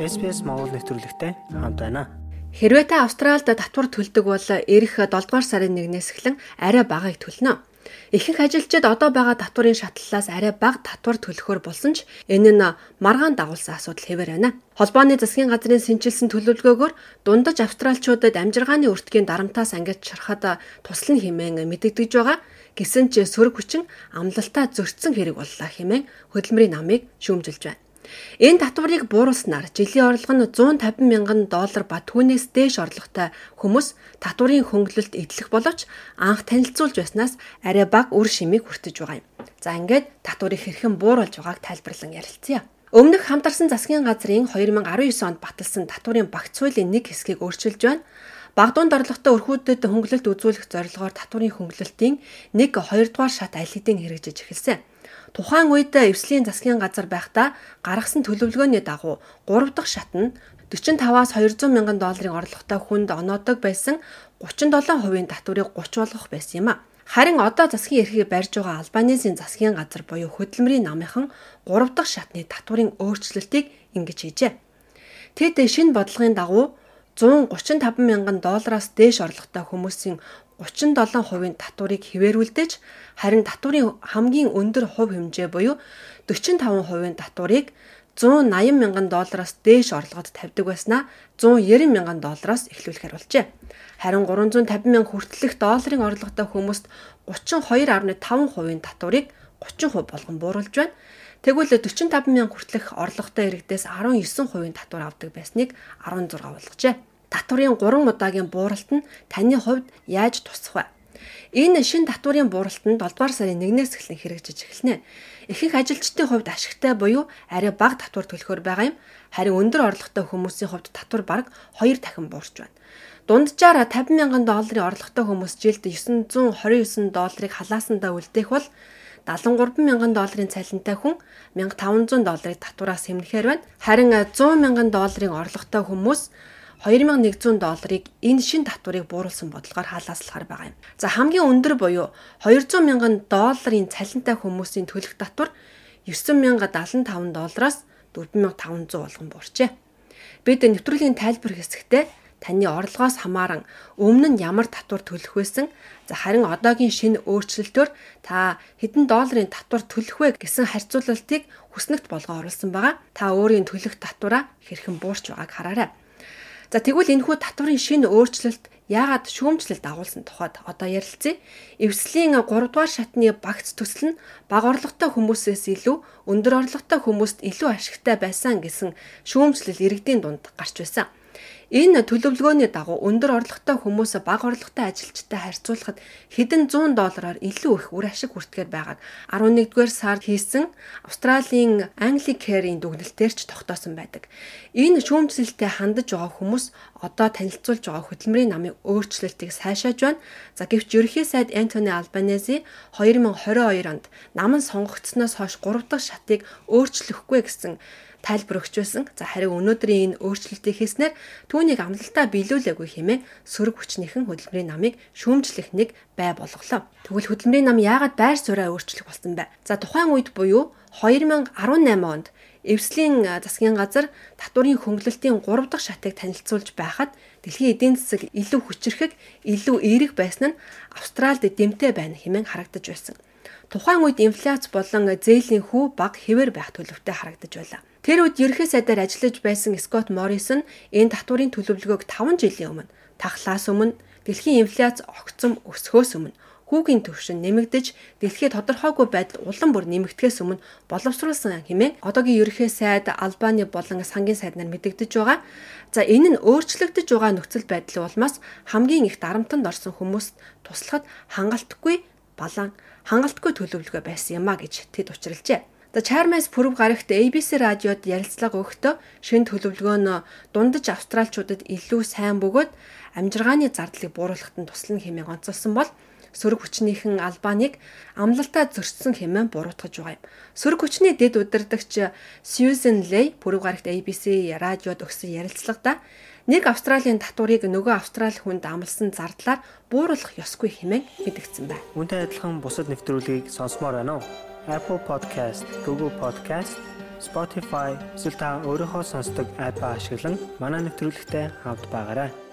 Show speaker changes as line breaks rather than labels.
SPS Монгол нэвтрүүлэгтэй хамт байна.
Хэрвээ та Австралид татвар төлдөг бол эх 7 дугаар сарын 1-ээс эхлэн арай багаыг төлнө. Ихэнх ажилчид одоо байгаа татварын шатлалаас арай бага татвар төлөхөөр болсон ч энэ нь маргаан дагуулсан асуудал хэвээр байна. Холбооны засгийн газрын сэнчилсэн төлөвлөгөөгөөр дундаж австралчуудад амжиргааны өртгийн дарамтаас ангиж шарахад туслан хэмээн мэдэгдэж байгаа. Гэсэн ч сөрөг хүчин амлалтаа зөрчсөн хэрэг боллоо хэмээн хөдөлмөрийн намыг шүүмжилж байна. Энэ татварыг бууруулснаар жилийн орлого нь 150 мянган доллар ба түүнээс дээш орлоготой хүмүүс татварын хөнгөлөлт эдлэх боловч анх танилцуулж байснаас арай бага үр шимийг хүртэж байгаа юм. За ингээд татварыг хэрхэн бууруулж байгааг тайлбарлан ярилцъя. Өмнөх хамтарсан засгийн газрын 2019 онд баталсан татварын багц хуулийн нэг хэсгийг өөрчилж байна. Багдуунд орлоготой өрхүүдэд хөнгөлөлт үзүүлэх зорилгоор татварын хөнгөлөлтийн 1 2 дугаар шат аль хэдийн хэрэгжиж эхэлсэн. Тухайн үед эвслийн засгийн газар байхдаа гаргасан төлөвлөгөөний дагуу 3 дахь шат нь 45-аас 200 мянган долларын орлоготой хүнд оноодог байсан 37% татварыг 30 болгох байсан юм а. Харин одоо засгийн эрхийг барьж байгаа Албанизийн засгийн газар буюу хөдөлмөрийн намынхан 3 дахь шатны татварын өөрчлөлтийг ингэж хийжээ. Тэд шинэ бодлогын дагуу 135 мянган доллараас дээш орлоготой хүмүүсийн 37%-ийн татварыг хിവэрүүлдэж харин татварын хамгийн өндөр хувь хэмжээ буюу 45%-ийн татварыг 180 мянган доллараас дээш орлогод тавьдаг байснаа 190 мянган доллараас эхлүүлэхээр болжээ. Харин 350 мянга хүртэлх долларын орлоготой хүмүүст 32.5%-ийн татварыг 30% болгон бууруулж байна. Тэгвэл 45 мянга хүртэлх орлоготой иргэдээс 19%-ийн татвар авдаг байсныг 16 болгожээ татварын 3 удаагийн бууралт нь таны хувьд яаж тусах вэ? Энэ шин татварын бууралтанд 7 дугаар сарын 1-ээс эхлэн хэрэгжиж эхэлнэ. Ихэнх ажилчдын хувьд ашигтай буюу арай бага татвар төлөхөр байгаа юм. Харин өндөр орлоготой хүмүүсийн хувьд татвар бараг 2 дахин буурч байна. Дунджаар 50 мянган долларын орлоготой хүмүүс жилд 929 долларыг халаасандаа үлдээх бол 73 мянган долларын цалинтай хүн 1500 долларыг татвараас хэмнэхээр байна. Харин 100 мянган долларын орлоготой хүмүүс 2100 долларыг энэ шин татварыг бууруулсан бодлогоор хаалгаслахаар байгаа юм. За хамгийн өндөр буюу 200 мянган долларын цалинтай хүмүүсийн төлөх татвар 9075 доллараас 4500 болгон буурчээ. Бид нэвтрүүлгийн тайлбар хэсэгтээ таны орлогоос хамааран өмнө нь ямар татвар төлөх байсан за харин одоогийн шинэ өөрчлөлтөөр та хэдэн долларын татвар төлөх вэ гэсэн харьцуулалтыг хүснэгт болгоо оруулсан байгаа. Та өөрийн төлөх татвараа хэрхэн буурч байгааг хараарай. За тэгвэл энэхүү татварын шинэ өөрчлөлт яагаад шүүмжлэлт агуулсан тухайд одоо ярилцъя. Эвслийн 3 дугаар шатны багц төсөл нь бага орлоготой хүмүүсээс илүү өндөр орлоготой хүмүүст илүү ашигтай байсан гэсэн шүүмжлэл иргэдийн дунд гарч байсан. Энэ төлөвлөгөөний дагуу өндөр орлоготой хүмүүс бага орлоготой ажилчтай харьцуулахад хэдэн 100 доллараар илүү их үр ашиг хүртэхээр байгааг 11-р сард хийсэн Австралийн Anglicare-ийн дүгнэлтээр ч тогтоосон байдаг. Энэ шүүмжлэлтэд хандаж байгаа хүмүүс одоо танилцуулж байгаа хөтөлмөрийн намын өөрчлөлтийг сайшааж байна. За гэвч ерөнхий сайд Антони Албанези 2022 онд наман сонгогдсноос хойш 3 дахь шатыг өөрчлөхгүй гэсэн тайлбар өгч байсан. За харин өнөөдрийн энэ өөрчлөлтийг хийснээр түүнийг амлалтаа биелүүлээгүй хэмээн сөрөг хүчнийхэн хөдөлмөрийн намыг шүүмжлэх нэг бай болголоо. Тэгвэл хөдөлмөрийн нам яагаад байр сууриа өөрчлөх болсон бэ? За тухайн үед буюу 2018 онд Эвслийн засгийн газар татварын хөнгөлөлтийн 3 дахь шатыг танилцуулж байхад дэлхийн эдийн засаг илүү хүчрэхэг, илүү эерэг байсан нь Австралид дэмтэй байна хэмээн харагдаж байсан. Тухайн үед инфляц болон зээлийн хүү баг хэвээр байх төлөвтэй харагдаж байлаа. Тэр үед ерхий сайдаар ажиллаж байсан Скот Моррисон энэ татварын төлөвлөгөөг 5 жилийн өмнө тахлаас өмнө дэлхийн инфляц огцом өсөхөөс өмнө хүүгийн төвшин нэмэгдэж дэлхийд тодорхойгүй байдал улам бүр нэмэгдэхээс өмнө боловсруулсан хэмээн одоогийн ерөнхий сайд Албаны болон сангийн сайд нар мэдэгдэж байгаа. За энэ нь өөрчлөгдөж байгаа нөхцөл байдлын улмаас хамгийн их дарамтанд орсон хүмүүст туслахад хангалтгүй балан хангалтгүй төлөвлөгөө байсан юм а гэж тэд учралжээ. За Чармес пүрэв гарагт ABC радиод ярилцлага өгөхдөө шинэ төлөвлөгөө нь дундаж австралчуудад илүү сайн бөгөөд амжиргааны зардлыг бууруулахад нь туслана хэмээн онцолсон бол сөрөг хүчнийхэн Албаныг амлалтаа зөрчсөн хэмээн буруутгаж байгаа юм. Сөрөг хүчний дэд удирдагч Сьюзен Лей пүрэв гарагт ABC радиод өгсөн ярилцлагада нэг Австралийн татварыг нөгөө Австрали хүнд амлсан зардлаар бууруулах ёсгүй хэмээн мэдгдсэн байна.
Үүнтэй адилхан бусад нэвтрүүлгийг сонсомоор байна уу? Apple Podcast, Google Podcast Spotify эсвэл та өөрийнхөө сонсдог апп ашиглан манай нэвтрүүлэгтэй хавд байгаарай.